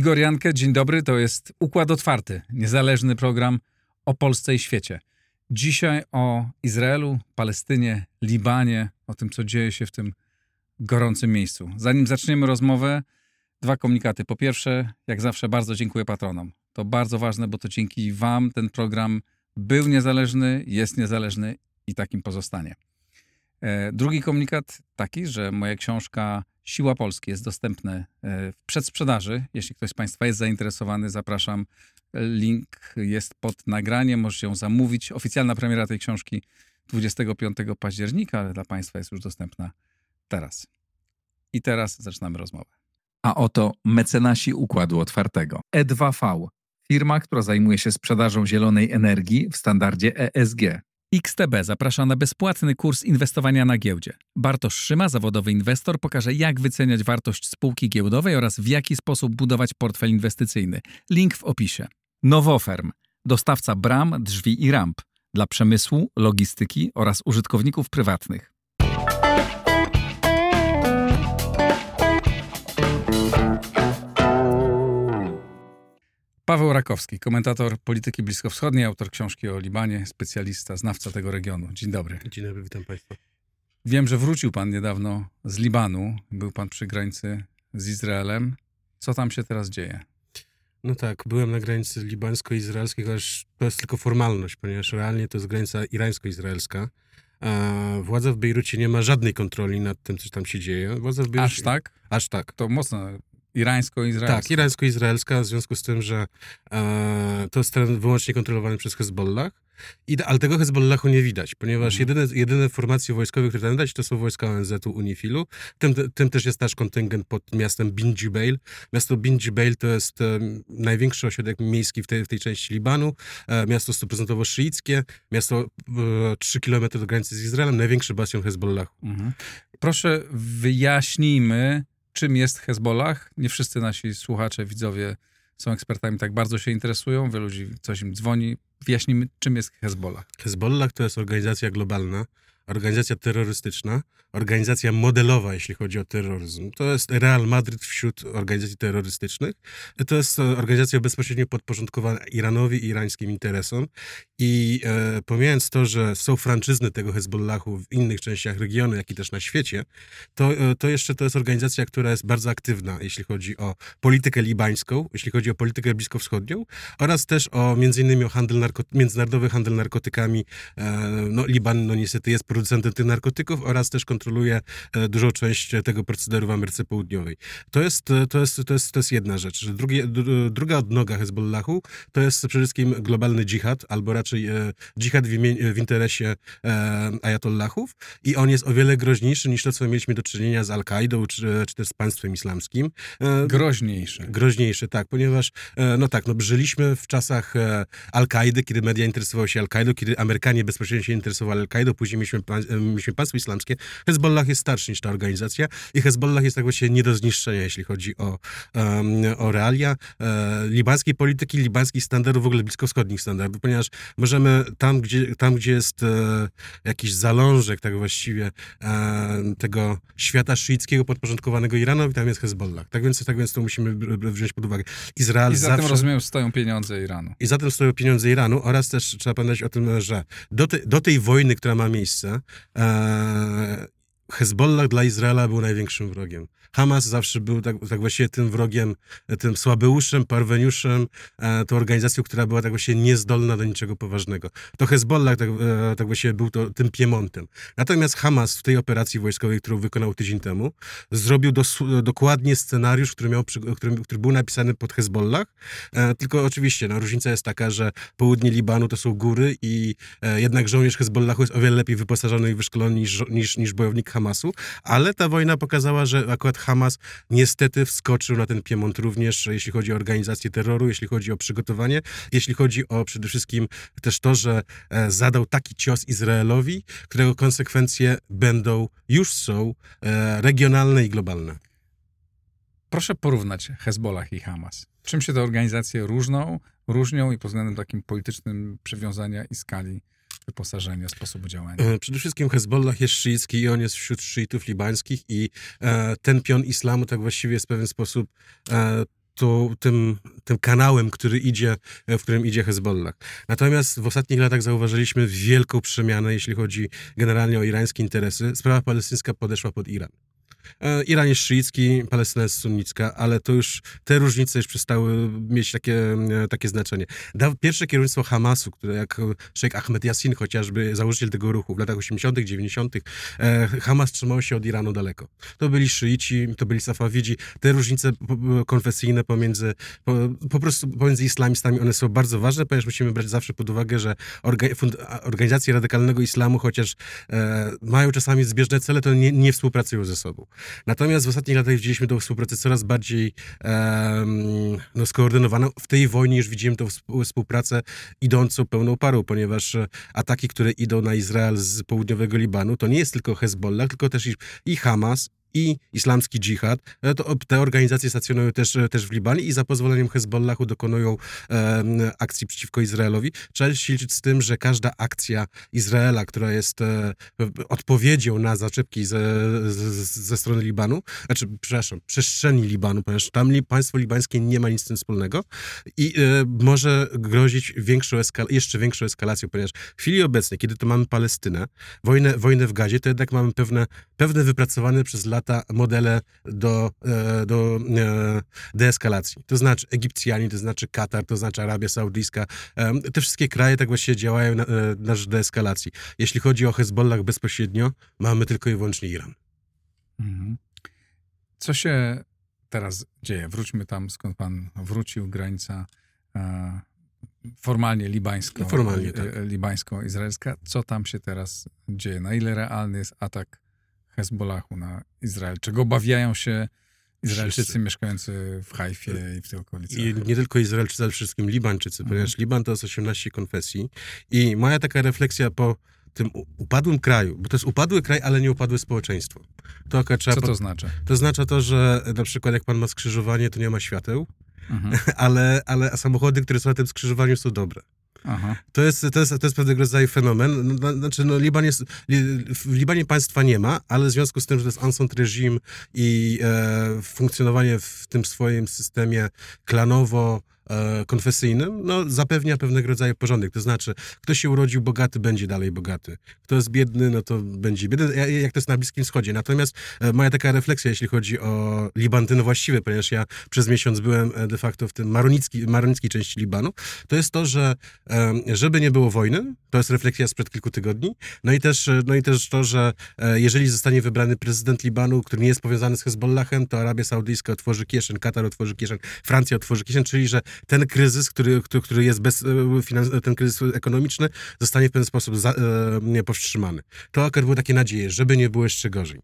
Igor Jankę, dzień dobry. To jest Układ Otwarty, niezależny program o Polsce i świecie. Dzisiaj o Izraelu, Palestynie, Libanie, o tym, co dzieje się w tym gorącym miejscu. Zanim zaczniemy rozmowę, dwa komunikaty. Po pierwsze, jak zawsze, bardzo dziękuję patronom. To bardzo ważne, bo to dzięki Wam ten program był niezależny, jest niezależny i takim pozostanie. E, drugi komunikat taki, że moja książka Siła Polski jest dostępna e, w przedsprzedaży. Jeśli ktoś z Państwa jest zainteresowany, zapraszam. Link jest pod nagraniem, możecie ją zamówić. Oficjalna premiera tej książki 25 października, ale dla Państwa jest już dostępna teraz. I teraz zaczynamy rozmowę. A oto mecenasi Układu Otwartego. E2V, firma, która zajmuje się sprzedażą zielonej energii w standardzie ESG. XTB zaprasza na bezpłatny kurs inwestowania na giełdzie. Bartosz Szyma, zawodowy inwestor, pokaże jak wyceniać wartość spółki giełdowej oraz w jaki sposób budować portfel inwestycyjny. Link w opisie. Nowoferm, dostawca bram, drzwi i ramp dla przemysłu, logistyki oraz użytkowników prywatnych. Paweł Rakowski, komentator polityki bliskowschodniej, autor książki o Libanie, specjalista, znawca tego regionu. Dzień dobry. Dzień dobry, witam Państwa. Wiem, że wrócił Pan niedawno z Libanu. Był Pan przy granicy z Izraelem. Co tam się teraz dzieje? No tak, byłem na granicy libańsko-izraelskiej, chociaż to jest tylko formalność, ponieważ realnie to jest granica irańsko-izraelska. Władza w Bejrucie nie ma żadnej kontroli nad tym, co tam się dzieje. Władza w Bejrucie... Aż tak? Aż tak. To mocno irańsko-izraelska. Tak, irańsko-izraelska, w związku z tym, że e, to jest teren wyłącznie kontrolowany przez Hezbollah. I, ale tego Hezbollahu nie widać, ponieważ mhm. jedyne, jedyne formacje wojskowe, które tam widać, to są wojska ONZ-u, Unifilu. Tym, tym też jest nasz kontyngent pod miastem Bin Jubail. Miasto Bin Jubail to jest e, największy ośrodek miejski w tej, w tej części Libanu. E, miasto stuprocentowo szyickie, miasto e, 3 km do granicy z Izraelem, największy bastion Hezbollahu. Mhm. Proszę wyjaśnijmy, czym jest Hezbollah. Nie wszyscy nasi słuchacze, widzowie są ekspertami, tak bardzo się interesują. Wielu ludzi coś im dzwoni. Wyjaśnijmy, czym jest Hezbollah. Hezbollah to jest organizacja globalna, organizacja terrorystyczna, organizacja modelowa, jeśli chodzi o terroryzm. To jest Real Madrid wśród organizacji terrorystycznych. To jest organizacja bezpośrednio podporządkowana Iranowi i irańskim interesom. I e, pomijając to, że są franczyzny tego Hezbollahu w innych częściach regionu, jak i też na świecie, to, e, to jeszcze to jest organizacja, która jest bardzo aktywna, jeśli chodzi o politykę libańską, jeśli chodzi o politykę bliskowschodnią oraz też o między innymi o handel międzynarodowy handel narkotykami. E, no, Liban no niestety jest producentem tych narkotyków oraz też kontroluje e, dużą część tego procederu w Ameryce Południowej. To jest, e, to jest, to jest, to jest jedna rzecz. Drugie, druga odnoga Hezbollahu to jest przede wszystkim globalny dżihad, albo raczej e, dżihad w, w interesie ajatollahów i on jest o wiele groźniejszy niż to, co mieliśmy do czynienia z Al-Kaidą czy, czy też z państwem islamskim. Groźniejszy. Groźniejszy, tak, ponieważ no tak, no żyliśmy w czasach Al-Kaidy, kiedy media interesowały się Al-Kaidą, kiedy Amerykanie bezpośrednio się interesowali Al-Kaidą, później mieliśmy, mieliśmy państwo islamskie. Hezbollah jest starszy niż ta organizacja i Hezbollah jest tak właściwie nie do zniszczenia, jeśli chodzi o, um, o realia e, libańskiej polityki, libańskich standardów, w ogóle bliskowschodnich standardów, ponieważ możemy tam, gdzie, tam, gdzie jest e, jakiś zalążek tak właściwie e, tego świata szyickiego podporządkowanego Iranowi, tam jest Hezbollah. Tak więc, tak więc to musimy wziąć pod uwagę. Izrael I za zawsze... tym, rozumiem, stoją pieniądze Iranu. I za tym stoją pieniądze Iranu oraz też trzeba pamiętać o tym, że do, te, do tej wojny, która ma miejsce, e, Hezbollah dla Izraela był największym wrogiem. Hamas zawsze był tak, tak tym wrogiem, tym słabeuszem, parweniuszem, e, tą organizacją, która była tak właściwie niezdolna do niczego poważnego. To Hezbollah tak, e, tak był to, tym Piemontem. Natomiast Hamas w tej operacji wojskowej, którą wykonał tydzień temu, zrobił dokładnie scenariusz, który, miał, który, który był napisany pod Hezbollah, e, tylko oczywiście no, różnica jest taka, że południe Libanu to są góry i e, jednak żołnierz Hezbollahu jest o wiele lepiej wyposażony i wyszkolony niż, niż, niż bojownik Hamasu, ale ta wojna pokazała, że akurat Hamas niestety wskoczył na ten Piemont również, jeśli chodzi o organizację terroru, jeśli chodzi o przygotowanie, jeśli chodzi o przede wszystkim też to, że e, zadał taki cios Izraelowi, którego konsekwencje będą, już są e, regionalne i globalne. Proszę porównać Hezbollah i Hamas. Czym się te organizacje różną, różnią i pod względem takim politycznym przywiązania i skali wyposażenia, sposobu działania? E, przede wszystkim Hezbollah jest szyicki i on jest wśród szyitów libańskich i e, ten pion islamu tak właściwie jest w pewien sposób e, to, tym, tym kanałem, który idzie, e, w którym idzie Hezbollah. Natomiast w ostatnich latach zauważyliśmy wielką przemianę, jeśli chodzi generalnie o irańskie interesy. Sprawa palestyńska podeszła pod Iran. E, Iran jest szyicki, Palestyna jest sunnicka, ale to już te różnice już przestały mieć takie, e, takie znaczenie. Pierwsze kierownictwo Hamasu, które jak Sheikh Ahmed Yassin chociażby, założyciel tego ruchu w latach 80., 90., e, Hamas trzymał się od Iranu daleko. To byli szyici, to byli safawidzi. Te różnice konfesyjne pomiędzy, po, prostu pomiędzy islamistami, one są bardzo ważne, ponieważ musimy brać zawsze pod uwagę, że organizacje radykalnego islamu, chociaż e, mają czasami zbieżne cele, to nie, nie współpracują ze sobą. Natomiast w ostatnich latach widzieliśmy tą współpracę coraz bardziej um, no, skoordynowaną. W tej wojnie już widzimy tą współpracę idącą pełną parą, ponieważ ataki, które idą na Izrael z południowego Libanu, to nie jest tylko Hezbollah, tylko też i, i Hamas, i islamski dżihad. E, to, te organizacje stacjonują też, e, też w Libanie i za pozwoleniem Hezbollahu dokonują e, akcji przeciwko Izraelowi. Trzeba się liczyć z tym, że każda akcja Izraela, która jest e, odpowiedzią na zaczepki ze, ze, strony Libanu, znaczy, przepraszam, przestrzeni Libanu, ponieważ tam li, państwo libańskie nie ma nic z tym wspólnego i e, może grozić większą jeszcze większą eskalacją, ponieważ w chwili obecnej, kiedy to mamy Palestynę, wojnę, wojnę w Gazie, to jednak mamy pewne, pewne wypracowane przez lata lata modele do, e, do e, deeskalacji. To znaczy Egipcjanie, to znaczy Katar, to znaczy Arabia Saudyjska. E, te wszystkie kraje tak właściwie działają na, na rzecz deeskalacji. Jeśli chodzi o Hezbollah bezpośrednio, mamy tylko i wyłącznie Iran. Mhm. Co się teraz dzieje? Wróćmy tam, skąd pan wrócił, granica e, formalnie libańsko, formalnie, tak. libańsko-izraelska. Co tam się teraz dzieje? Na ile realny jest atak Hezbollahu na Izrael? Czego obawiają się Izraelczycy Wszyscy. mieszkający w Hajfie i w tych okolicach? I nie tylko Izraelczycy, ale wszystkim Libańczycy, mhm. ponieważ Liban to jest 18 konfesji. I moja taka refleksja po tym upadłym kraju, bo to jest upadły kraj, ale nie upadłe społeczeństwo. To Co to znaczy? To znaczy to, że na przykład jak pan ma skrzyżowanie, to nie ma świateł, mhm. ale, ale samochody, które są na tym skrzyżowaniu są dobre. To jest, to, jest, to jest pewnego rodzaju fenomen. No, znaczy, no, Liban jest, w Libanie państwa nie ma, ale w związku z tym, że to jest Ansont reżim i e, funkcjonowanie w tym swoim systemie klanowo, konfesyjnym, no, zapewnia pewnego rodzaju porządek. To znaczy, kto się urodził bogaty, będzie dalej bogaty. Kto jest biedny, no to będzie biedny, jak to jest na Bliskim Wschodzie. Natomiast e, moja taka refleksja, jeśli chodzi o Liban, ten właściwy, ponieważ ja przez miesiąc byłem e, de facto w tym maronicki, maronickiej części Libanu, to jest to, że żeby nie było wojny, to jest refleksja sprzed kilku tygodni, no i też, no i też to, że jeżeli zostanie wybrany prezydent Libanu, który nie jest powiązany z Hezbollahem, to Arabia Saudyjska otworzy kieszeń, Katar otworzy kieszeń, Francja otworzy kieszeń, czyli że ten kryzys, który, który jest bez, e, ten kryzys ekonomiczny, zostanie w pewien sposób za, e, powstrzymany. To akurat były takie nadzieje, żeby nie było jeszcze gorzej.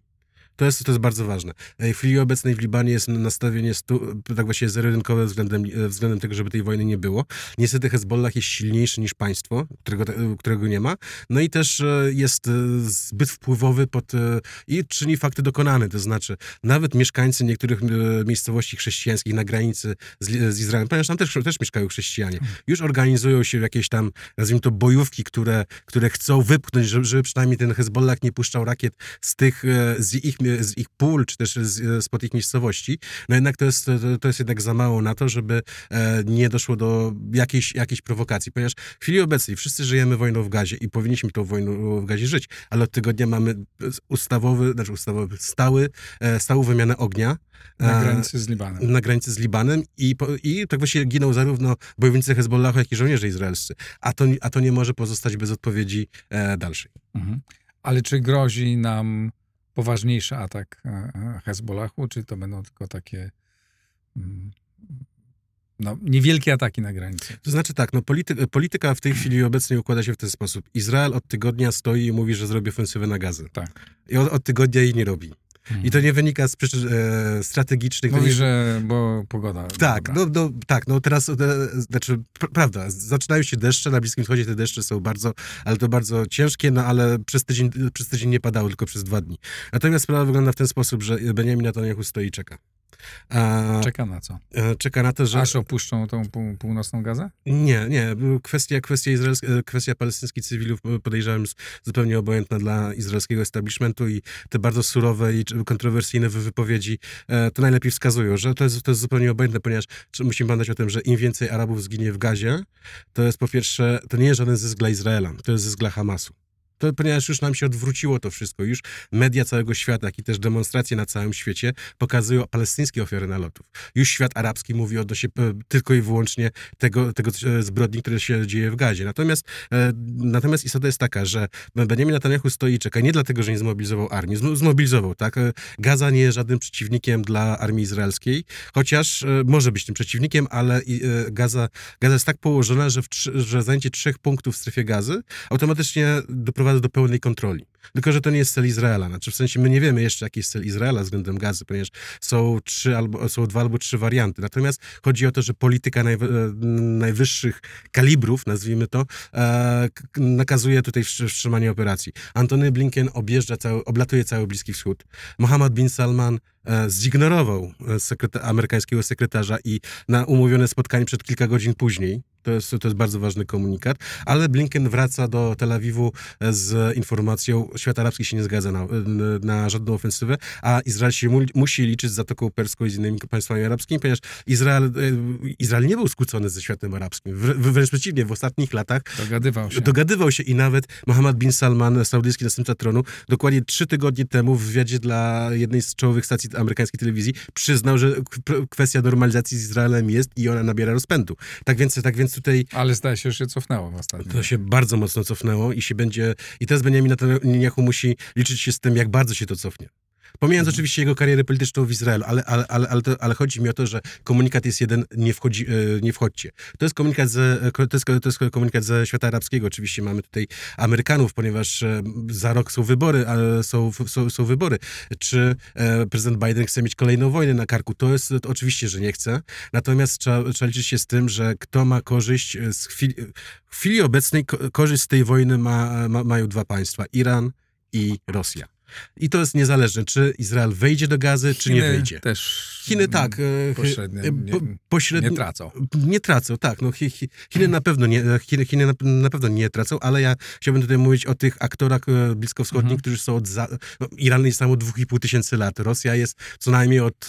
To jest, to jest bardzo ważne. W chwili obecnej w Libanie jest nastawienie stu, tak właściwie zero-rynkowe względem, względem tego, żeby tej wojny nie było. Niestety Hezbollah jest silniejszy niż państwo, którego, którego nie ma. No i też e, jest e, zbyt wpływowy pod, e, i czyni fakty dokonane. To znaczy, nawet mieszkańcy niektórych miejscowości chrześcijańskich na granicy z, z Izraelem, ponieważ tam też, też mieszkają chrześcijanie, już organizują się jakieś tam, nazwijmy to, bojówki, które, które chcą wypchnąć, żeby, żeby przynajmniej ten Hezbollah nie puszczał rakiet z tych, z ich z ich pól, czy też z, spod ich miejscowości, no jednak to jest, to, jest jednak za mało na to, żeby e, nie doszło do jakiejś, jakiejś prowokacji, ponieważ w chwili obecnej wszyscy żyjemy wojną w gazie i powinniśmy tą wojną w gazie żyć, ale od tygodnia mamy ustawowy, znaczy ustawowy, stały, e, stałą wymianę ognia, na granicy z Libanem. Na granicy z Libanem i, i tak właśnie giną zarówno bojownicy Hezbollahu, jak i żołnierze izraelscy. A to, a to nie może pozostać bez odpowiedzi e, dalszej. Mhm. Ale czy grozi nam poważniejszy atak e, e, Hezbollahu, czy to będą tylko takie mm, no, niewielkie ataki na granicy? To znaczy tak, no polity, polityka w tej chwili obecnej układa się w ten sposób. Izrael od tygodnia stoi i mówi, że zrobi ofensywę na gazy. Tak. I od, od tygodnia jej nie robi. I to nie wynika z przyczyn e, strategicznych. Mówi, nie... że bo pogoda. Tak, no, no, tak, no teraz, e, znaczy, pr prawda, zaczynają się deszcze, na Bliskim Wschodzie te deszcze są bardzo, ale to bardzo ciężkie, no ale przez tydzień, przez tydzień nie padało, tylko przez dwa dni. Natomiast sprawa wygląda w ten sposób, że Benjamin Netanyahu stoi i czeka. Czeka na co? e, czeka na to, że... Aż opuszczą tą pół, północną Gazę? Nie, nie. Kwestia, kwestia, izraelska, kwestia palestyńskich cywilów podejrzewam jest zupełnie obojętna dla izraelskiego establishmentu i te bardzo surowe i kontrowersyjne wypowiedzi e, to najlepiej wskazują, że to jest, to jest zupełnie obojętne, ponieważ musimy pamiętać o tym, że im więcej Arabów zginie w Gazie, to jest po pierwsze, to nie jest żaden zysk dla Izraela, to jest zysk dla Hamasu. To, ponieważ już nam się odwróciło to wszystko, już media całego świata, jak i też demonstracje na całym świecie pokazują palestyńskie ofiary nalotów. Już świat arabski mówi odnośnie e, tylko i wyłącznie tego, tego e, zbrodni, które się dzieje w Gazie. Natomiast, e, natomiast istota jest taka, że Benjamin Netanyahu stoi i czeka nie dlatego, że nie zmobilizował armii. Zmobilizował, tak? Gaza nie jest żadnym przeciwnikiem dla armii izraelskiej, chociaż może być tym przeciwnikiem, ale Gaza, Gaza jest tak położona, że, w, że zajęcie trzech punktów w strefie gazy automatycznie doprowadzi doprowadza do pełnej kontroli. Tylko, że to nie jest cel Izraela. Znaczy, w sensie my nie wiemy jeszcze, jaki jest cel Izraela względem gazy, ponieważ są, trzy albo, są dwa albo trzy warianty. Natomiast chodzi o to, że polityka e, najwyższych kalibrów, nazwijmy to, e, nakazuje tutaj wstrzymanie operacji. Antony Blinken objeżdża cały, oblatuje cały Bliski Wschód. Mohammed bin Salman e, zignorował sekreta amerykańskiego sekretarza i na umówione spotkanie przed kilka godzin później, to jest, to jest bardzo ważny komunikat, ale Blinken wraca do Tel Awiwu z informacją, świat arabski się nie zgadza na, na żadną ofensywę, a Izrael się mu, musi liczyć z Zatoką Perską i z innymi państwami arabskimi, ponieważ Izrael, e, Izrael nie był skłócony ze światem arabskim. Wręcz przeciwnie, w ostatnich latach dogadywał się. Dogadywał się i nawet Mohammed bin Salman, saudyjski następca tronu, dokładnie trzy tygodnie temu w wywiadzie dla jednej z czołowych stacji amerykańskiej telewizji przyznał, że kwestia normalizacji z Izraelem jest i ona nabiera rozpędu. Tak więc, tak więc tutaj... Ale zdaje się, że się cofnęło w ostatnim. To się bardzo mocno cofnęło i się będzie... I teraz Benjamin Netanyahu musi liczyć się z tym, jak bardzo się to cofnie. Pomijając oczywiście jego karierę polityczną w Izraelu, ale, ale, ale, ale, to, ale, chodzi mi o to, że komunikat jest jeden, nie, wchodzi, e, nie wchodźcie. To jest, komunikat ze, to, jest, to jest komunikat ze świata arabskiego. Oczywiście mamy tutaj Amerykanów, ponieważ e, za rok są wybory, są, są, są wybory. Czy e, prezydent Biden chce mieć kolejną wojnę na karku? To jest to oczywiście, że nie chce. Natomiast trzeba, trzeba liczyć się z tym, że kto ma korzyść z chwili, w chwili obecnej, korzyść z tej wojny ma, ma, mają dwa państwa. Iran i Rosja. I to jest niezależne, czy Izrael wejdzie do gazy, czy Chiny nie wejdzie. też Chiny tak. E, pośrednio e, nie, pośrednio, nie tracą. Nie tracą, tak. No, Chiny, na pewno nie, Chiny, Chiny na, pewno nie tracą, ale ja chciałbym tutaj mówić o tych aktorach e, bliskowschodnich, mhm. którzy są od... Za, no, Iran jest tam od 2,5 tysięcy lat. Rosja jest co najmniej od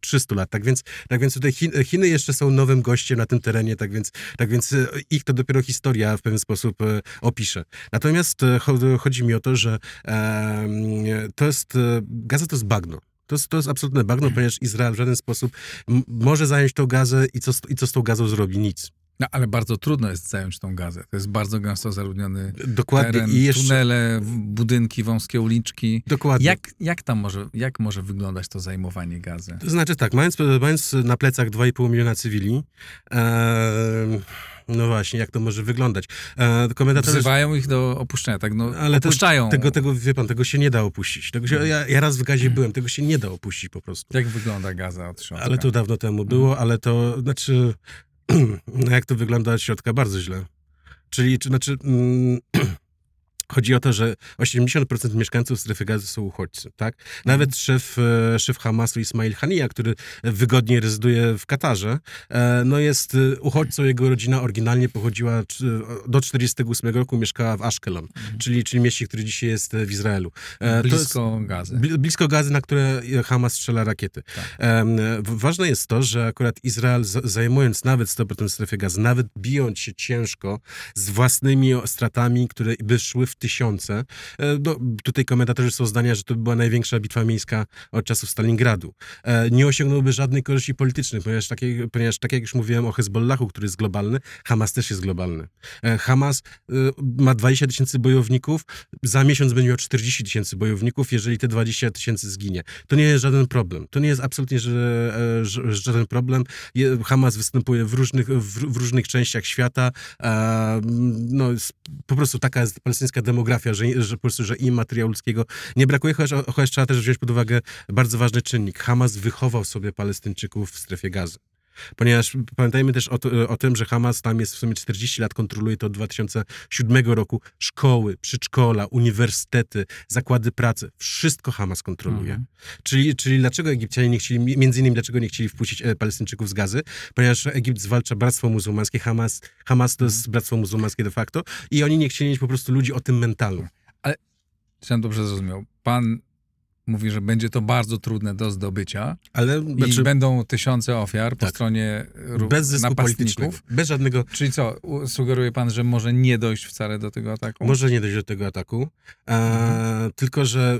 300 lat. Tak więc, tak więc tutaj Chiny, Chiny jeszcze są nowym gościem na tym terenie, tak więc, tak więc ich to dopiero historia w pewien sposób opisze. Natomiast chodzi mi o to, że to jest, e, Gaza to jest bagno. To jest, to jest absolutne bagno, ponieważ Izrael w żaden sposób może zająć tą gazę i co, i co z tą gazą zrobi? Nic. No, ale bardzo trudno jest zająć tą gazę. To jest bardzo gęsto zaludniony Dokładnie. teren, I jeszcze... tunele, budynki, wąskie uliczki. Dokładnie. Jak, jak tam może, jak może wyglądać to zajmowanie gazy? To znaczy tak, mając, mając na plecach 2,5 miliona cywili, no właśnie, jak to może wyglądać. E, komentatorzy... Wzywają ich do opuszczenia, tak? No, Ale opuszczają. To, tego, tego, wie pan, tego się nie da opuścić. Tego się, ja, ja, raz w gazie hmm. byłem, tego się nie da opuścić po prostu. Jak wygląda gaza od środka? Ale to dawno temu było, ale to, znaczy, jak to wygląda od środka? Bardzo źle. Czyli, czy, znaczy... Mm, Chodzi o to, że 80% mieszkańców strefy gazy są uchodźcy, tak? Nawet mhm. szef, e, szef Hamasu Ismail Hania, który wygodnie rezyduje w Katarze, e, no jest e, uchodźcą, jego rodzina oryginalnie pochodziła do 48 roku, mieszkała w Ashkelon, mhm. czyli, czyli mieście, które dzisiaj jest w Izraelu. Blisko jest, gazy. Blisko gazy, na które Hamas strzela rakiety. Tak. Ważne jest to, że akurat Izrael zajmując nawet 100% strefy gazy, nawet bijąc się ciężko z własnymi stratami, które by szły w tysiące. E, no, tutaj komentatorzy są zdania, że to była największa bitwa miejska od czasów Stalingradu. E, nie osiągnąłby żadnej korzyści politycznej, ponieważ, takie, ponieważ tak jak już mówiłem o Hezbollahu, który jest globalny, Hamas też jest globalny. E, Hamas ma 20 tysięcy bojowników, za miesiąc będzie miał 40 tysięcy bojowników, jeżeli te 20 tysięcy zginie. To nie jest żaden problem. To nie jest absolutnie żaden problem. Hamas występuje w różnych, w różnych częściach świata. No, po prostu taka jest palestyńska demografia, że, że po prostu, że im materiału ludzkiego nie brakuje, chociaż, chociaż trzeba też wziąć pod uwagę bardzo ważny czynnik. Hamas wychował sobie Palestyńczyków w strefie gazy. Ponieważ pamiętajmy też o, to, o, tym, że Hamas tam jest w sumie 40 lat, kontroluje to od 2007 roku. Szkoły, przedszkola, uniwersytety, zakłady pracy, wszystko Hamas kontroluje. Mhm. Czyli, czyli dlaczego Egipcianie nie chcieli, między innymi dlaczego nie chcieli wpuścić e, Palestyńczyków z gazy? Ponieważ Egipt zwalcza bractwo muzułmańskie, Hamas, Hamas to jest mhm. bractwo muzułmańskie de facto i oni nie chcieli mieć po prostu ludzi o tym mentalu. Ale, czy dobrze zrozumiał, pan mówi, że będzie to bardzo trudne do zdobycia Ale, i znaczy, będą tysiące ofiar po tak, stronie bez napastników. Bez żadnego... Czyli co, sugeruje pan, że może nie dojść wcale do tego ataku? Może nie dojść do tego ataku, e, mhm. tylko że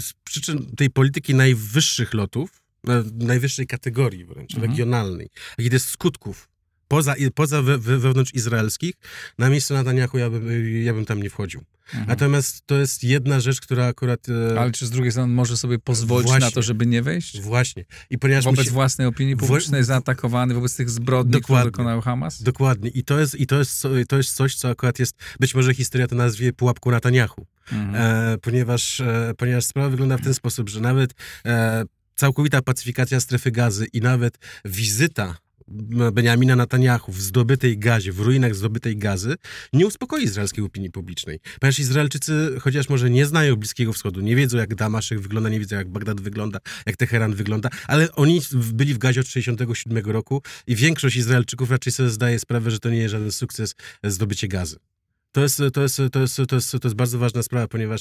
z przyczyn tej polityki najwyższych lotów, najwyższej kategorii wręcz, mhm. regionalnej, jakich jest skutków poza, poza we, we, wewnątrz izraelskich, na miejsce Netanyahu ja bym, ja bym tam nie wchodził. Mhm. Natomiast to jest jedna rzecz, która akurat... E... Ale czy z drugiej strony może sobie pozwolić właśnie, na to, żeby nie wejść? Właśnie. I ponieważ wobec musi... własnej opinii publicznej zaatakowany wobec tych zbrodni, Dokładnie. które dokonał Hamas? Dokładnie. I to, jest, i to, jest, to jest coś, co akurat jest, być może historia to nazwie pułapką Netanyahu. Mhm. E, ponieważ, e, ponieważ sprawa wygląda w ten sposób, że nawet e, całkowita pacyfikacja strefy gazy i nawet wizyta Benjamina Netanyahu w zdobytej gazie, w ruinach zdobytej gazy, nie uspokoi izraelskiej opinii publicznej. Ponieważ Izraelczycy, chociaż może nie znają Bliskiego Wschodu, nie wiedzą jak Damaszek wygląda, nie wiedzą jak Bagdad wygląda, jak Teheran wygląda, ale oni byli w gazie od 67 roku i większość Izraelczyków raczej sobie zdaje sprawę, że to nie jest żaden sukces zdobycie gazy. To jest, to jest, to jest, to jest, to jest bardzo ważna sprawa, ponieważ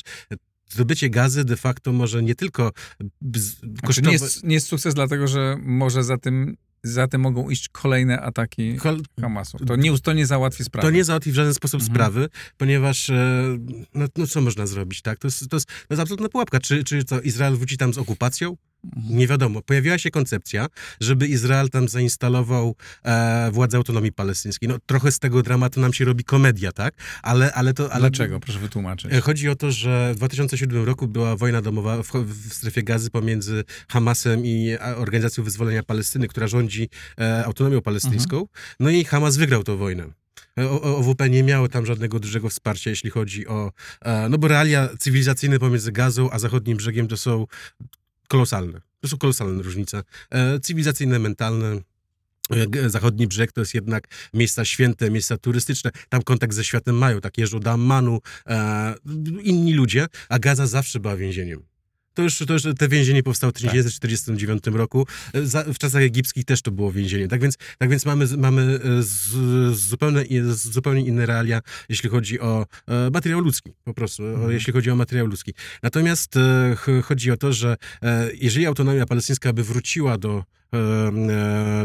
zdobycie gazy de facto może nie tylko kosztować... Znaczy nie, jest, nie jest sukces dlatego, że może za tym za tym mogą iść kolejne ataki Kol Hamasu. To nie, to nie załatwi sprawy. To nie załatwi w żaden sposób mhm. sprawy, ponieważ e, no, no, co można zrobić, tak? To jest, to jest, to jest absolutna pułapka. Czy, czy to Izrael wróci tam z okupacją? Nie wiadomo. Pojawiła się koncepcja, żeby Izrael tam zainstalował e, władzę autonomii palestyńskiej. No trochę z tego dramatu nam się robi komedia, tak? Ale, ale to... Ale, Dlaczego? Proszę wytłumaczyć. E, chodzi o to, że w 2007 roku była wojna domowa w, w strefie gazy pomiędzy Hamasem i Organizacją Wyzwolenia Palestyny, która rządzi e, autonomią palestyńską. Mhm. No i Hamas wygrał tę wojnę. E, OWP nie miało tam żadnego dużego wsparcia, jeśli chodzi o. E, no bo realia cywilizacyjne pomiędzy Gazą a zachodnim brzegiem to są kolosalne. To są kolosalne różnice. E, cywilizacyjne, mentalne. E, zachodni brzeg to jest jednak miejsca święte, miejsca turystyczne. Tam kontakt ze światem mają, tak jeżdżą do Ammanu, e, inni ludzie, a Gaza zawsze była więzieniem. To już, to już te więzienie powstało w 1949 tak. roku. w czasach egipskich też to było więzienie. Tak więc, tak więc mamy, mamy z, z zupełnie, z zupełnie inne realia, jeśli chodzi o e, materiał ludzki, po prostu, mhm. jeśli chodzi o materiał ludzki. Natomiast e, chodzi o to, że e, jeżeli autonomia palestyńska by wróciła do E,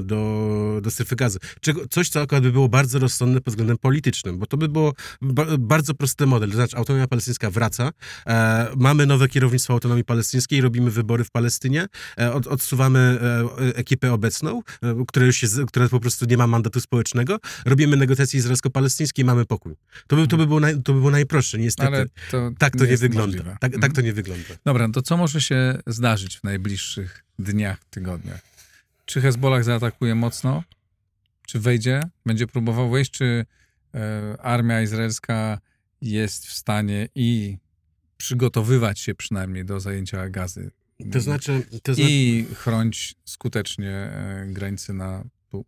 do, do strefy gazy. Czego, coś, co akurat by było bardzo rozsądne pod względem politycznym, bo to by było ba bardzo prosty model. To znaczy, autonomia palestyńska wraca, e, mamy nowe kierownictwo autonomii palestyńskiej, robimy wybory w Palestynie, e, od, odsuwamy e, ekipę obecną, e, która już jest, która po prostu nie ma mandatu społecznego, robimy negocjacje izraelsko-palestyńskie i mamy pokój. To by, to by, było, naj, to by było najprostsze, niestety. Ale to tak to nie, nie wygląda. Tak, tak to mhm. nie wygląda. Dobra, to co może się zdarzyć w najbliższych dniach, tygodniach? Czy Hezbollah zaatakuje mocno? Czy wejdzie? Będzie próbował wejść? Czy e, armia izraelska jest w stanie i przygotowywać się przynajmniej do zajęcia gazy? To znaczy, to znaczy... I chronić skutecznie e, granice na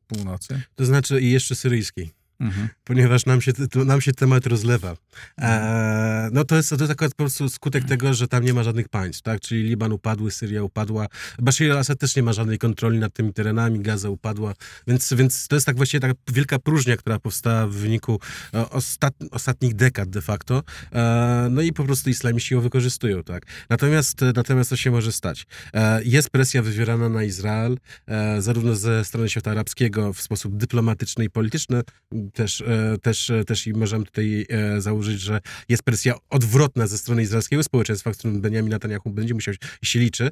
północy? To znaczy i jeszcze syryjskiej mhm. ponieważ nam się, nam się temat rozlewa. E, no to jest, to jest akurat po prostu skutek mhm. tego, że tam nie ma żadnych państw, tak? Czyli Liban upadły, Syria upadła, Bashir al-Assad też nie ma żadnej kontroli nad tymi terenami, Gaza upadła, więc, więc to jest tak właściwie taka wielka próżnia, która powstała w wyniku e, ostat, ostatnich dekad de facto. E, no i po prostu islamiści ją wykorzystują, tak? Natomiast, natomiast to się może stać. E, jest presja wywierana na Izrael, e, zarówno ze strony świata arabskiego w sposób dyplomatyczny i polityczny, też, e, też, e, też i możemy tutaj e, założyć, że jest presja odwrotna ze strony izraelskiego społeczeństwa, z którym Benjamin Netanyahu będzie musiał się liczy,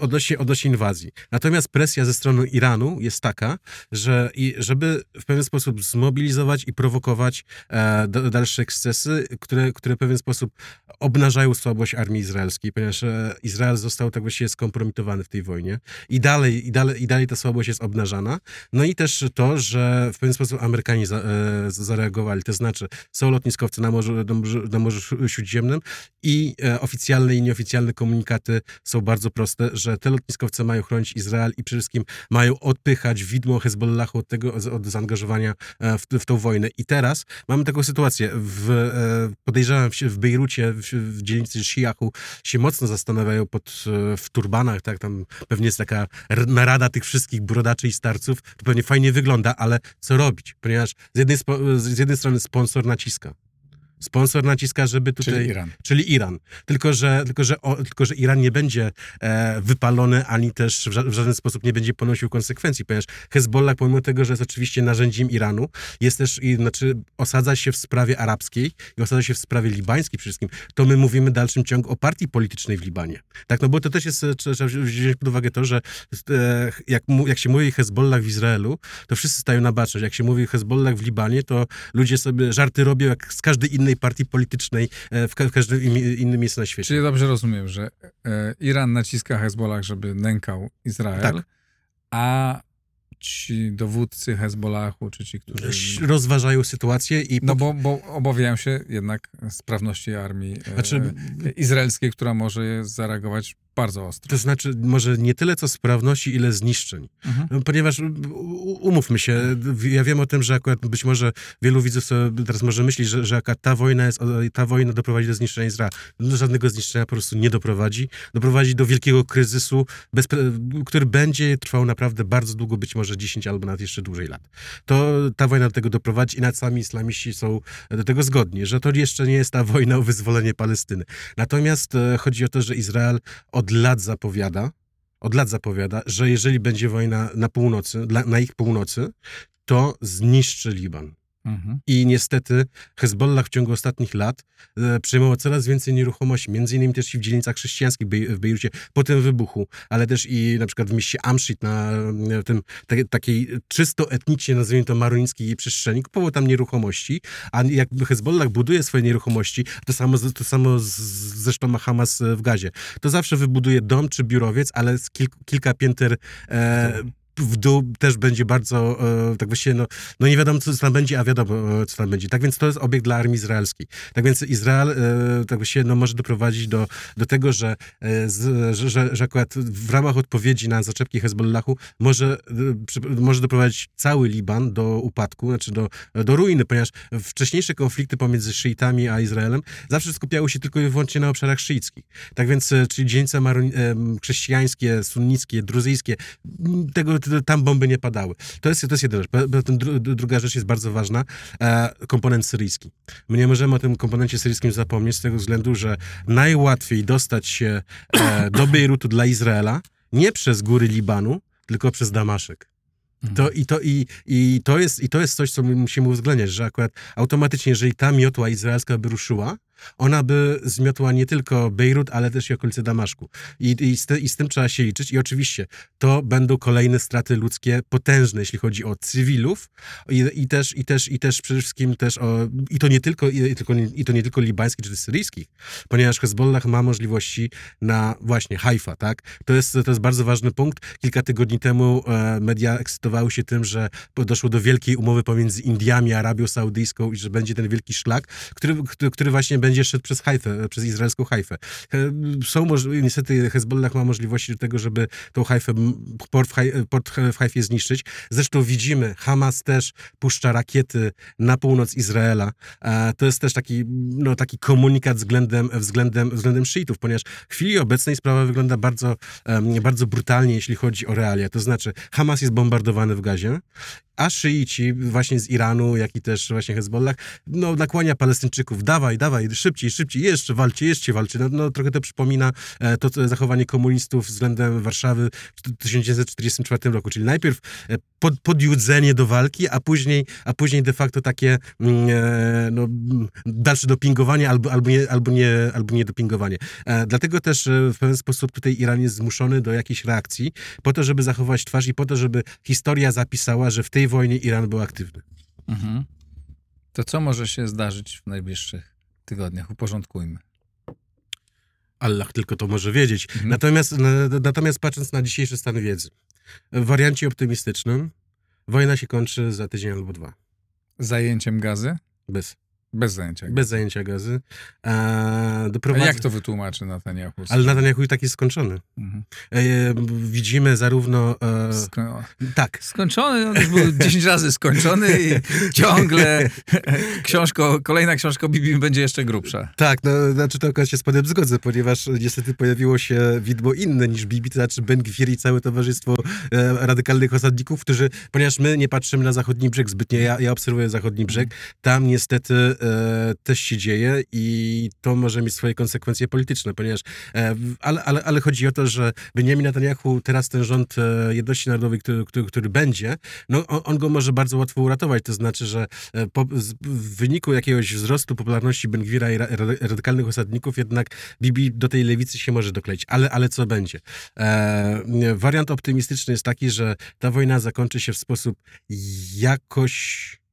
odnośnie, odnośnie inwazji. Natomiast presja ze strony Iranu jest taka, że i żeby w pewien sposób zmobilizować i prowokować dalsze ekscesy, które, które w pewien sposób obnażają słabość armii izraelskiej, ponieważ Izrael został tak właściwie skompromitowany w tej wojnie i dalej, i dalej, i dalej ta słabość jest obnażana. No i też to, że w pewien sposób Amerykanie Amerykanie za, e, zareagowali. To znaczy, są lotniskowce na Morzu, na Morzu, Morzu Śródziemnym i e, oficjalne i nieoficjalne komunikaty są bardzo proste, że te lotniskowce mają chronić Izrael i przede wszystkim mają odpychać widmo Hezbollahu od tego, od zaangażowania e, w, w tą wojnę. I teraz mamy taką sytuację. W, e, podejrzewam, w, w Bejrucie, w, w dzielnicy Shiachu się mocno zastanawiają pod, e, w turbanach, tak, tam pewnie jest taka narada tych wszystkich brodaczy i starców. To pewnie fajnie wygląda, ale co robić? Ponieważ z jednej, z jednej strony sponsor naciska. Sponsor naciska, żeby tutaj... Czyli Iran. Czyli Iran. Tylko, że, tylko, że, o, tylko, że Iran nie będzie e, wypalony, ani też w, ża w, żaden sposób nie będzie ponosił konsekwencji, ponieważ Hezbollah, pomimo tego, że jest oczywiście narzędziem Iranu, jest też, i, znaczy osadza się w sprawie arabskiej i osadza się w sprawie libańskiej przede wszystkim, to my mówimy w dalszym ciągu o partii politycznej w Libanie. Tak, no bo to też jest, trzeba wziąć pod uwagę to, że e, jak, jak się mówi Hezbollah w Izraelu, to wszyscy stają na baczność. Jak się mówi Hezbollah w Libanie, to ludzie sobie żarty robią jak z każdej innej partii politycznej e, w, każdym innym miejscu na świecie. Czyli dobrze rozumiem, że e, Iran naciska Hezbollah, żeby nękał Izrael, Tak. a ci dowódcy Hezbollahu, czy ci, którzy... Rozważają sytuację i... No bo, bo obawiają się jednak sprawności armii Znaczy- izraelskiej, która może zareagować bardzo ostro. To znaczy, może nie tyle co sprawności, ile zniszczeń. Mhm. No, Ponieważ umówmy się, ja wiem o tym, że akurat być może wielu widzów teraz może myśleć, że, że ta wojna jest, ta wojna doprowadzi do zniszczenia Izraela. Do żadnego zniszczenia po prostu nie doprowadzi. Doprowadzi do wielkiego kryzysu, bezpre- który będzie trwał naprawdę bardzo długo, być może 10 albo nawet jeszcze dłużej lat. To ta wojna do tego doprowadzi i nawet sami islamiści są do tego zgodni, że to jeszcze nie jest ta wojna o wyzwolenie Palestyny. Natomiast e, chodzi o to, że Izrael od lat zapowiada, od lat zapowiada, że jeżeli będzie wojna na północy, na ich północy, to zniszczy Liban. Mhm. I niestety Hezbollah w ciągu ostatnich lat e, przejmował coraz więcej nieruchomości, między innymi też i w dzielnicach chrześcijańskich w Bejrucie po tym wybuchu, ale też i na przykład w mieście Amshit, na e, tym te, takiej czysto etnicznie, nazwijmy to marońskiej przestrzeni, kupował tam nieruchomości, a jakby Hezbollah buduje swoje nieruchomości, to samo, to samo z, zresztą ma Hamas e, w Gazie. To zawsze wybuduje dom czy biurowiec, ale z kilk, kilka pięter e, w dół też będzie bardzo, e, tak właściwie, no, no nie wiadomo, co tam będzie, a wiadomo, e, co tam będzie. Tak więc to jest obiekt dla armii izraelskiej. Tak więc Izrael, e, tak właściwie, no, może doprowadzić do, do tego, że, z, że, że, akurat w ramach odpowiedzi na zaczepki Hezbollahu może, może doprowadzić cały Liban do upadku, znaczy do, do ruiny, ponieważ wcześniejsze konflikty pomiędzy szyitami a Izraelem zawsze skupiały się tylko i wyłącznie na obszarach szyickich. Tak więc, czyli dzielnice chrześcijańskie, sunnickie, druzyjskie, tego, tam bomby nie padały. To jest, to jest jedna rzecz. Druga rzecz jest bardzo ważna, e, komponent syryjski. My nie możemy o tym komponencie syryjskim zapomnieć z tego względu, że najłatwiej dostać się e, do Bejrutu dla Izraela nie przez góry Libanu, tylko przez Damaszek. To, i, to, i, i, to jest, I to jest coś, co my musimy uwzględniać, że akurat automatycznie, jeżeli ta miotła izraelska by ruszyła, ona by zmiotła nie tylko Bejrut, ale też i okolice Damaszku. I, i, z, te, I z tym trzeba się liczyć. I oczywiście to będą kolejne straty ludzkie potężne, jeśli chodzi o cywilów i, i, też, i, też, i też przede wszystkim też o, i to nie tylko, i, tylko, i to nie tylko libańskich czy syryjskich, ponieważ Hezbollah ma możliwości na właśnie Haifa, tak? To jest, to jest bardzo ważny punkt. Kilka tygodni temu e, media ekscytowały się tym, że doszło do wielkiej umowy pomiędzy Indiami a Arabią Saudyjską i że będzie ten wielki szlak, który, który, który właśnie będzie szedł przez Haifę, przez izraelską Haifę. E, Są niestety Hezbollah ma możliwości do tego, żeby tą Haifę, port w, Haj, port w Haifie zniszczyć. Zresztą widzimy, Hamas też puszcza rakiety na północ Izraela. E, To jest też taki, no, taki komunikat względem, względem, względem szyitów, ponieważ w chwili obecnej sprawa wygląda bardzo, bardzo brutalnie, jeśli chodzi o realia. To znaczy, Hamas jest bombardowany w gazie, a szyici właśnie z Iranu, jak i też właśnie Hezbollah, no nakłania Palestyńczyków, dawaj, dawaj, szybciej, szybciej, jeszcze walcie, jeszcze walcie. No, no trochę to przypomina e, to zachowanie komunistów względem Warszawy w 1944 roku, czyli najpierw e, pod, podjudzenie do walki, a później, a później de facto takie mm, e, no, mm, dalsze dopingowanie albo, albo, nie, albo, nie, albo nie dopingowanie. Dlatego też w pewien sposób tutaj Iran jest zmuszony do jakiejś reakcji, po to, żeby zachować twarz i po to, żeby historia zapisała, że w tej wojnie Iran był aktywny. Mhm. To co może się zdarzyć w najbliższych tygodniach? Uporządkujmy. Allah tylko to może wiedzieć. Mhm. Natomiast, na, natomiast patrząc na dzisiejszy stan wiedzy, w wariancie optymistycznym wojna się kończy za tydzień albo dwa. Zajęciem gazy? Bez. Bez zajęcia. Bez zajęcia gazy. E, A doprowadza... jak to wytłumaczy Netanyahu? Ale Netanyahu i tak jest skończony. Mhm. E, widzimy zarówno... E, Sko- tak, skończony, on już był 10 razy skończony i ciągle książko, kolejna książka Bibi będzie jeszcze grubsza. Tak, no, znaczy to akurat się z panem zgodzę, ponieważ niestety pojawiło się widmo inne niż Bibi, to znaczy Ben Gwir i całe towarzystwo e, radykalnych osadników, którzy, ponieważ my nie patrzymy na zachodni brzeg zbytnio, ja, ja obserwuję zachodni brzeg, tam niestety e, też się dzieje i to może mieć swoje konsekwencje polityczne, ponieważ, e, ale, ale, ale chodzi o to, że Benjamin Netanyahu, teraz ten rząd e, jedności narodowej, który, który, który będzie, no on, on go może bardzo łatwo uratować, to znaczy, że e, po, w wyniku jakiegoś wzrostu popularności Bengwira i ra, radykalnych osadników jednak Bibi do tej lewicy się może dokleić. Ale, ale co będzie? E, wariant optymistyczny jest taki, że ta wojna zakończy się w sposób jakoś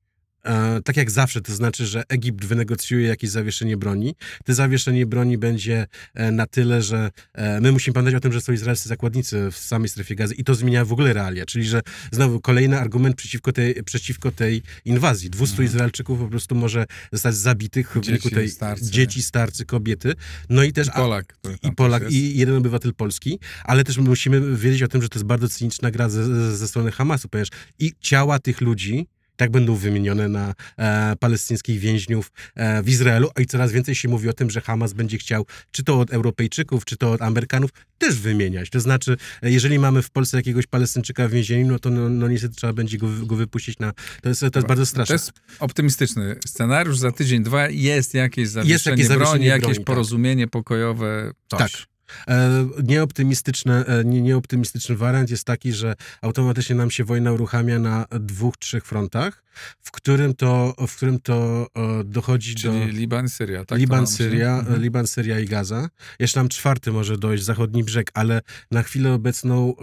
E, tak jak zawsze, to znaczy, że Egipt wynegocjuje jakieś zawieszenie broni. To zawieszenie broni będzie e, na tyle, że e, my musimy pamiętać o tym, że są izraelscy zakładnicy w samej strefie gazy i to zmienia w ogóle realia. Czyli, że znowu kolejny argument przeciwko tej, przeciwko tej inwazji. 200 Mhm. Izraelczyków po prostu może zostać zabitych w wyniku tej starcy. dzieci, starcy, kobiety. No i też I Polak. i Polak, i jeden obywatel Polski, ale też musimy wiedzieć o tym, że to jest bardzo cyniczna gra ze, ze strony Hamasu, ponieważ i ciała tych ludzi tak będą wymienione na e, palestyńskich więźniów e, w Izraelu, a i coraz więcej się mówi o tym, że Hamas będzie chciał, czy to od Europejczyków, czy to od Amerykanów, też wymieniać. To znaczy, e, jeżeli mamy w Polsce jakiegoś Palestyńczyka w więzieniu, no to no, no niestety trzeba będzie go, go wypuścić na... To jest, to jest bardzo To straszne. jest optymistyczny scenariusz. Za tydzień, dwa jest jakieś zawieszenie, jakieś zawieszenie broni, jakieś broni, tak. porozumienie pokojowe, coś. Tak. E, nieoptymistyczne, e, nie, nieoptymistyczny wariant jest taki, że automatycznie nam się wojna uruchamia na dwóch, trzech frontach, w którym to, w którym to e, dochodzi Czyli do... Liban, Syria, tak? Liban? Syria, Mhm. Liban, Syria i Gaza. Jeszcze nam czwarty może dojść, zachodni brzeg, ale na chwilę obecną,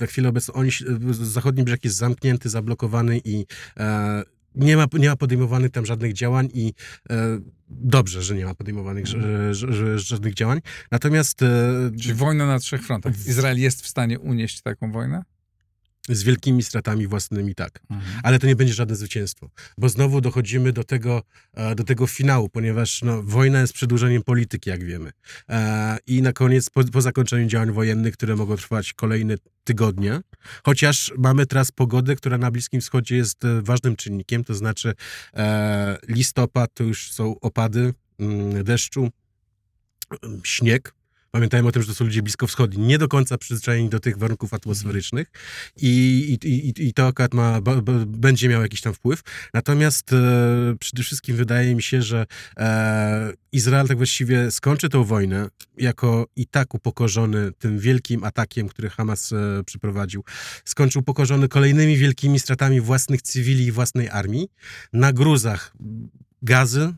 na chwilę obecną oni, zachodni brzeg jest zamknięty, zablokowany i nie ma, nie ma podejmowanych tam żadnych działań i e, dobrze, że nie ma podejmowanych ż- ż- ż- żadnych działań. Natomiast e, Czyli wojna na trzech frontach. Izrael jest w stanie unieść taką wojnę? Z wielkimi stratami własnymi tak. Mhm. ale to nie będzie żadne zwycięstwo, bo znowu dochodzimy do tego, e, do tego finału, ponieważ no, wojna jest przedłużeniem polityki, jak wiemy. E, I na koniec, po, po zakończeniu działań wojennych, które mogą trwać kolejne tygodnie, chociaż mamy teraz pogodę, która na Bliskim Wschodzie jest e, ważnym czynnikiem, to znaczy listopad to już są opady mm, deszczu, śnieg, Pamiętajmy o tym, że to są ludzie bliskowschodni, nie do końca przyzwyczajeni do tych warunków atmosferycznych i, i, i, i to akurat ma, b, b, będzie miał jakiś tam wpływ. Natomiast e, przede wszystkim wydaje mi się, że e, Izrael tak właściwie skończy tę wojnę jako i tak upokorzony tym wielkim atakiem, który Hamas e, przeprowadził. Skończył upokorzony kolejnymi wielkimi stratami własnych cywili i własnej armii na gruzach gazy,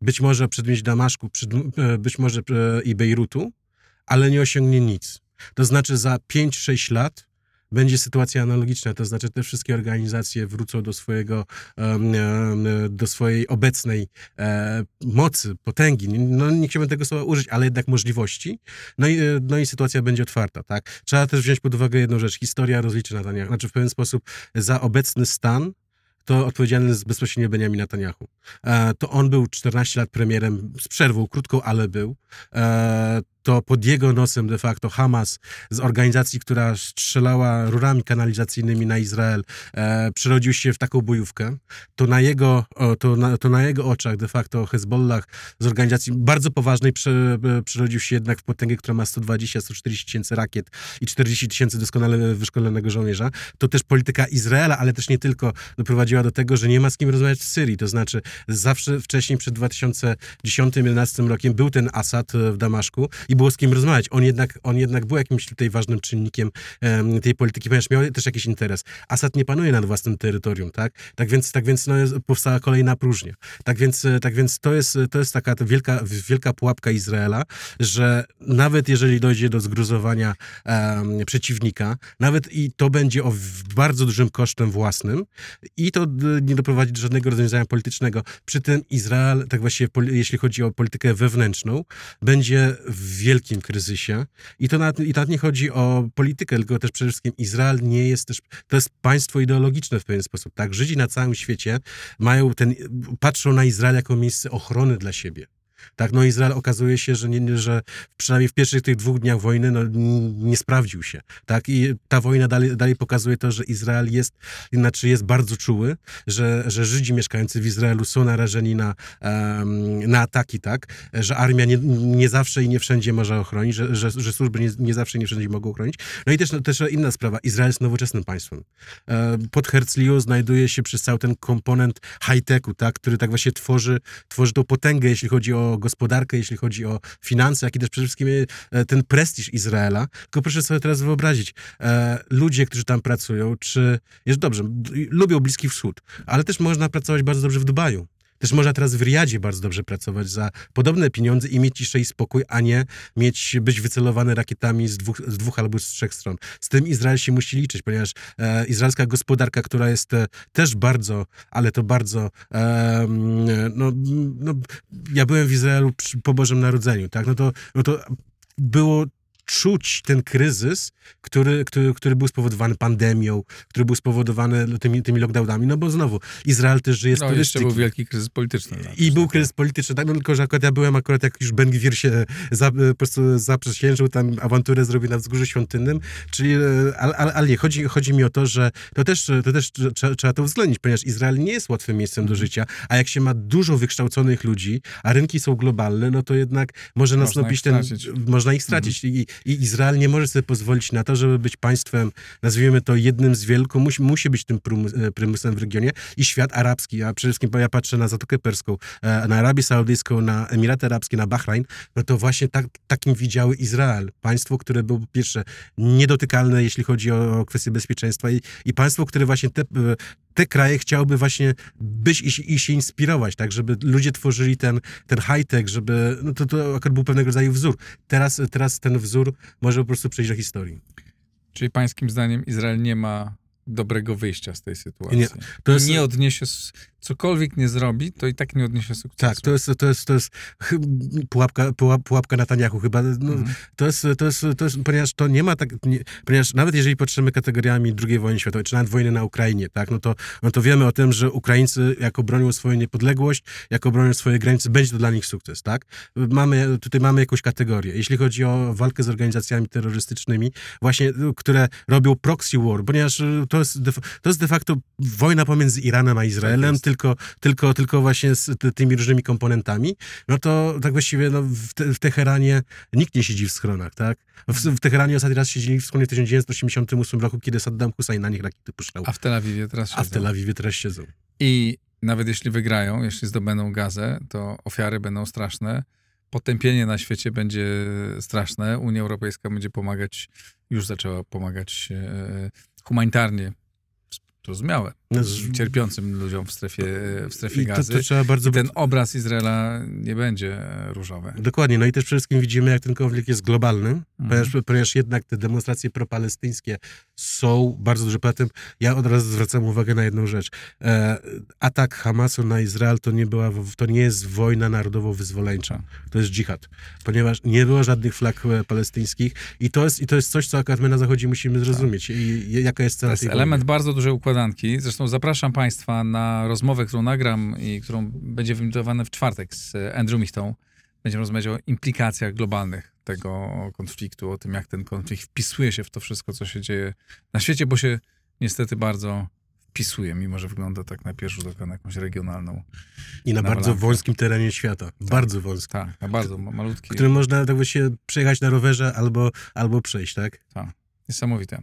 być może przedmieść Damaszku, e, być może e, i Bejrutu, ale nie osiągnie nic. To znaczy za 5-6 lat będzie sytuacja analogiczna, to znaczy te wszystkie organizacje wrócą do swojego, do swojej obecnej e, mocy, potęgi, no nie chciałbym tego słowa użyć, ale jednak możliwości, no i, e, no i sytuacja będzie otwarta, tak. Trzeba też wziąć pod uwagę jedną rzecz, historia rozliczy Netanyahu, znaczy w pewien sposób za obecny stan to odpowiedzialny jest bezpośrednio Benjamin Netanyahu. E, to on był 14 lat premierem, z przerwą krótką, ale był. To pod jego nosem de facto Hamas z organizacji, która strzelała rurami kanalizacyjnymi na Izrael, e, przerodził się w taką bojówkę. To na jego, to na, to na jego oczach de facto Hezbollah z organizacji bardzo poważnej prze, e, przerodził się jednak w potęgę, która ma 120-140 tysięcy rakiet i 40 tysięcy doskonale wyszkolonego żołnierza. To też polityka Izraela, ale też nie tylko, doprowadziła do tego, że nie ma z kim rozmawiać w Syrii. To znaczy zawsze wcześniej, przed 2010-2011 rokiem był ten Asad e, w Damaszku i było z kim rozmawiać. On jednak, on jednak był jakimś tutaj ważnym czynnikiem em, tej polityki, ponieważ miał też jakiś interes. Asad nie panuje nad własnym terytorium, tak? Tak więc, tak więc no, powstała kolejna próżnia. Tak więc, e, tak więc to, jest, to jest taka ta wielka, wielka pułapka Izraela, że nawet jeżeli dojdzie do zgruzowania em, przeciwnika, nawet i to będzie o bardzo dużym kosztem własnym i to nie doprowadzi do żadnego rozwiązania politycznego. Przy tym Izrael, tak poli- jeśli chodzi o politykę wewnętrzną, będzie w wielkim kryzysie i to nawet, i nawet nie chodzi o politykę, tylko też przede wszystkim Izrael nie jest też, to jest państwo ideologiczne w pewien sposób, tak? Żydzi na całym świecie mają ten, patrzą na Izrael jako miejsce ochrony dla siebie. Tak, no Izrael okazuje się, że, nie, że przynajmniej w pierwszych tych dwóch dniach wojny no, nie sprawdził się. Tak, i ta wojna dalej, dalej pokazuje to, że Izrael jest, znaczy jest bardzo czuły, że, że Żydzi mieszkający w Izraelu są narażeni na, um, na ataki, tak, że armia nie, nie zawsze i nie wszędzie może ochronić, że, że, że służby nie, nie zawsze i nie wszędzie mogą ochronić. No i też, no, też inna sprawa, Izrael jest nowoczesnym państwem. E, pod Herzliu znajduje się przez cały ten komponent high-techu, tak, który tak właśnie tworzy, tworzy tą potęgę, jeśli chodzi o gospodarkę, jeśli chodzi o finanse, jak i też przede wszystkim e, ten prestiż Izraela. Tylko proszę sobie teraz wyobrazić, e, ludzie, którzy tam pracują, czy, jest dobrze, lubią Bliski Wschód, ale też można pracować bardzo dobrze w Dubaju. Też można teraz w Riadzie bardzo dobrze pracować za podobne pieniądze i mieć ciszę i spokój, a nie mieć, być wycelowany rakietami z dwóch, z dwóch albo z trzech stron. Z tym Izrael się musi liczyć, ponieważ e, izraelska gospodarka, która jest e, też bardzo, ale to bardzo, e, no, no, ja byłem w Izraelu przy, po Bożym Narodzeniu, tak, no to, no to było czuć ten kryzys, który, który, który był spowodowany pandemią, który był spowodowany tymi, tymi lockdownami, no bo znowu, Izrael też żyje z no, turystyki. jeszcze był wielki kryzys polityczny. No, I był kryzys polityczny, tak, no tylko, że akurat ja byłem akurat, jak już Ben Gwir się za, po prostu zaprzysiężył, tam awanturę zrobił na wzgórzu świątynnym, czyli, e, ale, ale, ale nie, chodzi, chodzi mi o to, że to też, to też trzeba, trzeba to uwzględnić, ponieważ Izrael nie jest łatwym miejscem do mhm. życia, a jak się ma dużo wykształconych ludzi, a rynki są globalne, no to jednak może nastąpić ten, można ich stracić mhm. I, i Izrael nie może sobie pozwolić na to, żeby być państwem, nazwijmy to jednym z wielku, musi, musi być tym e, prymusem w regionie i świat arabski, a przede wszystkim, ja patrzę na Zatokę Perską, e, na Arabię Saudyjską, na Emiraty Arabskie, na Bahrain, no to właśnie tak, takim widziały Izrael. Państwo, które było po pierwsze niedotykalne, jeśli chodzi o, o kwestie bezpieczeństwa i, i państwo, które właśnie te, te kraje chciałyby właśnie być i, i, się inspirować, tak, żeby ludzie tworzyli ten, ten high-tech, żeby, no to, to akurat był pewnego rodzaju wzór. Teraz, teraz ten wzór może po prostu przejść do historii. Czyli pańskim zdaniem Izrael nie ma dobrego wyjścia z tej sytuacji. Nie, to jest... nie odniesie, cokolwiek nie zrobi, to i tak nie odniesie sukcesu. Tak, to jest, to jest, to jest pułapka, pułapka Netanyahu chyba. No, mhm. to, jest, to, jest, to jest, ponieważ to nie ma tak, nie, ponieważ nawet jeżeli patrzymy kategoriami II wojny światowej, czy nawet wojny na Ukrainie, tak, no to, no to wiemy o tym, że Ukraińcy jako bronią swoją niepodległość, jako bronią swoje granice, będzie to dla nich sukces, tak? Mamy, tutaj mamy jakąś kategorię. Jeśli chodzi o walkę z organizacjami terrorystycznymi, właśnie, które robią proxy war, ponieważ to jest, de, to jest de facto wojna pomiędzy Iranem a Izraelem, tak tylko, tylko, tylko właśnie z tymi różnymi komponentami, no to tak właściwie no, w, te, w Teheranie nikt nie siedzi w schronach, tak? W, w Teheranie ostatni raz siedzieli w schronie w 1988 roku, kiedy Saddam Hussein na nich rakiety puszczał. A w Tel Awiwie teraz siedzą. A w Tel Awiwie teraz siedzą. I nawet jeśli wygrają, jeśli zdobędą gazę, to ofiary będą straszne potępienie na świecie będzie straszne. Unia Europejska będzie pomagać, już zaczęła pomagać e, humanitarnie zrozumiałe, cierpiącym ludziom w strefie, w strefie gazy. To, to trzeba bardzo... I ten obraz Izraela nie będzie różowy. Dokładnie, no i też przede wszystkim widzimy, jak ten konflikt jest globalny, mhm. ponieważ, ponieważ jednak te demonstracje propalestyńskie są bardzo duże. Poza tym ja od razu zwracam uwagę na jedną rzecz. E, atak Hamasu na Izrael to nie, była, to nie jest wojna narodowo-wyzwoleńcza. To jest dżihad. Ponieważ nie było żadnych flag e, palestyńskich i to jest, i to jest coś, co akurat my na Zachodzie musimy zrozumieć. I, I, jaka jest cena To jest element bardzo dużej układanki. Zresztą zapraszam Państwa na rozmowę, którą nagram i którą będzie wyemitowana w czwartek z Andrew Michtą. Będziemy rozmawiać o implikacjach globalnych tego konfliktu, o tym, jak ten konflikt wpisuje się w to wszystko, co się dzieje na świecie, bo się niestety bardzo wpisuje, mimo że wygląda tak na pierwszy rzut oka na jakąś regionalną. I na, na bardzo wąskim terenie świata. Tak, bardzo wąskim. Tak, na bardzo malutki. Którym można tak się przejechać na rowerze albo, albo przejść, tak? Tak, niesamowite.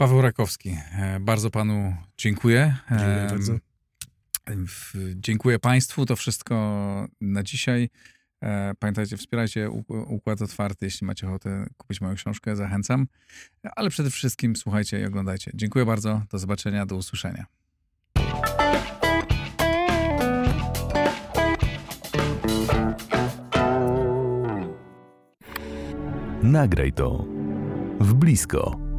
Paweł Rakowski, e, bardzo panu dziękuję. Dziękuję bardzo. Dziękuję Państwu. To wszystko na dzisiaj. E, pamiętajcie, wspierajcie Układ Otwarty. Jeśli macie ochotę kupić moją książkę, zachęcam. Ale przede wszystkim słuchajcie i oglądajcie. Dziękuję bardzo. Do zobaczenia, do usłyszenia. Nagraj to w blisko.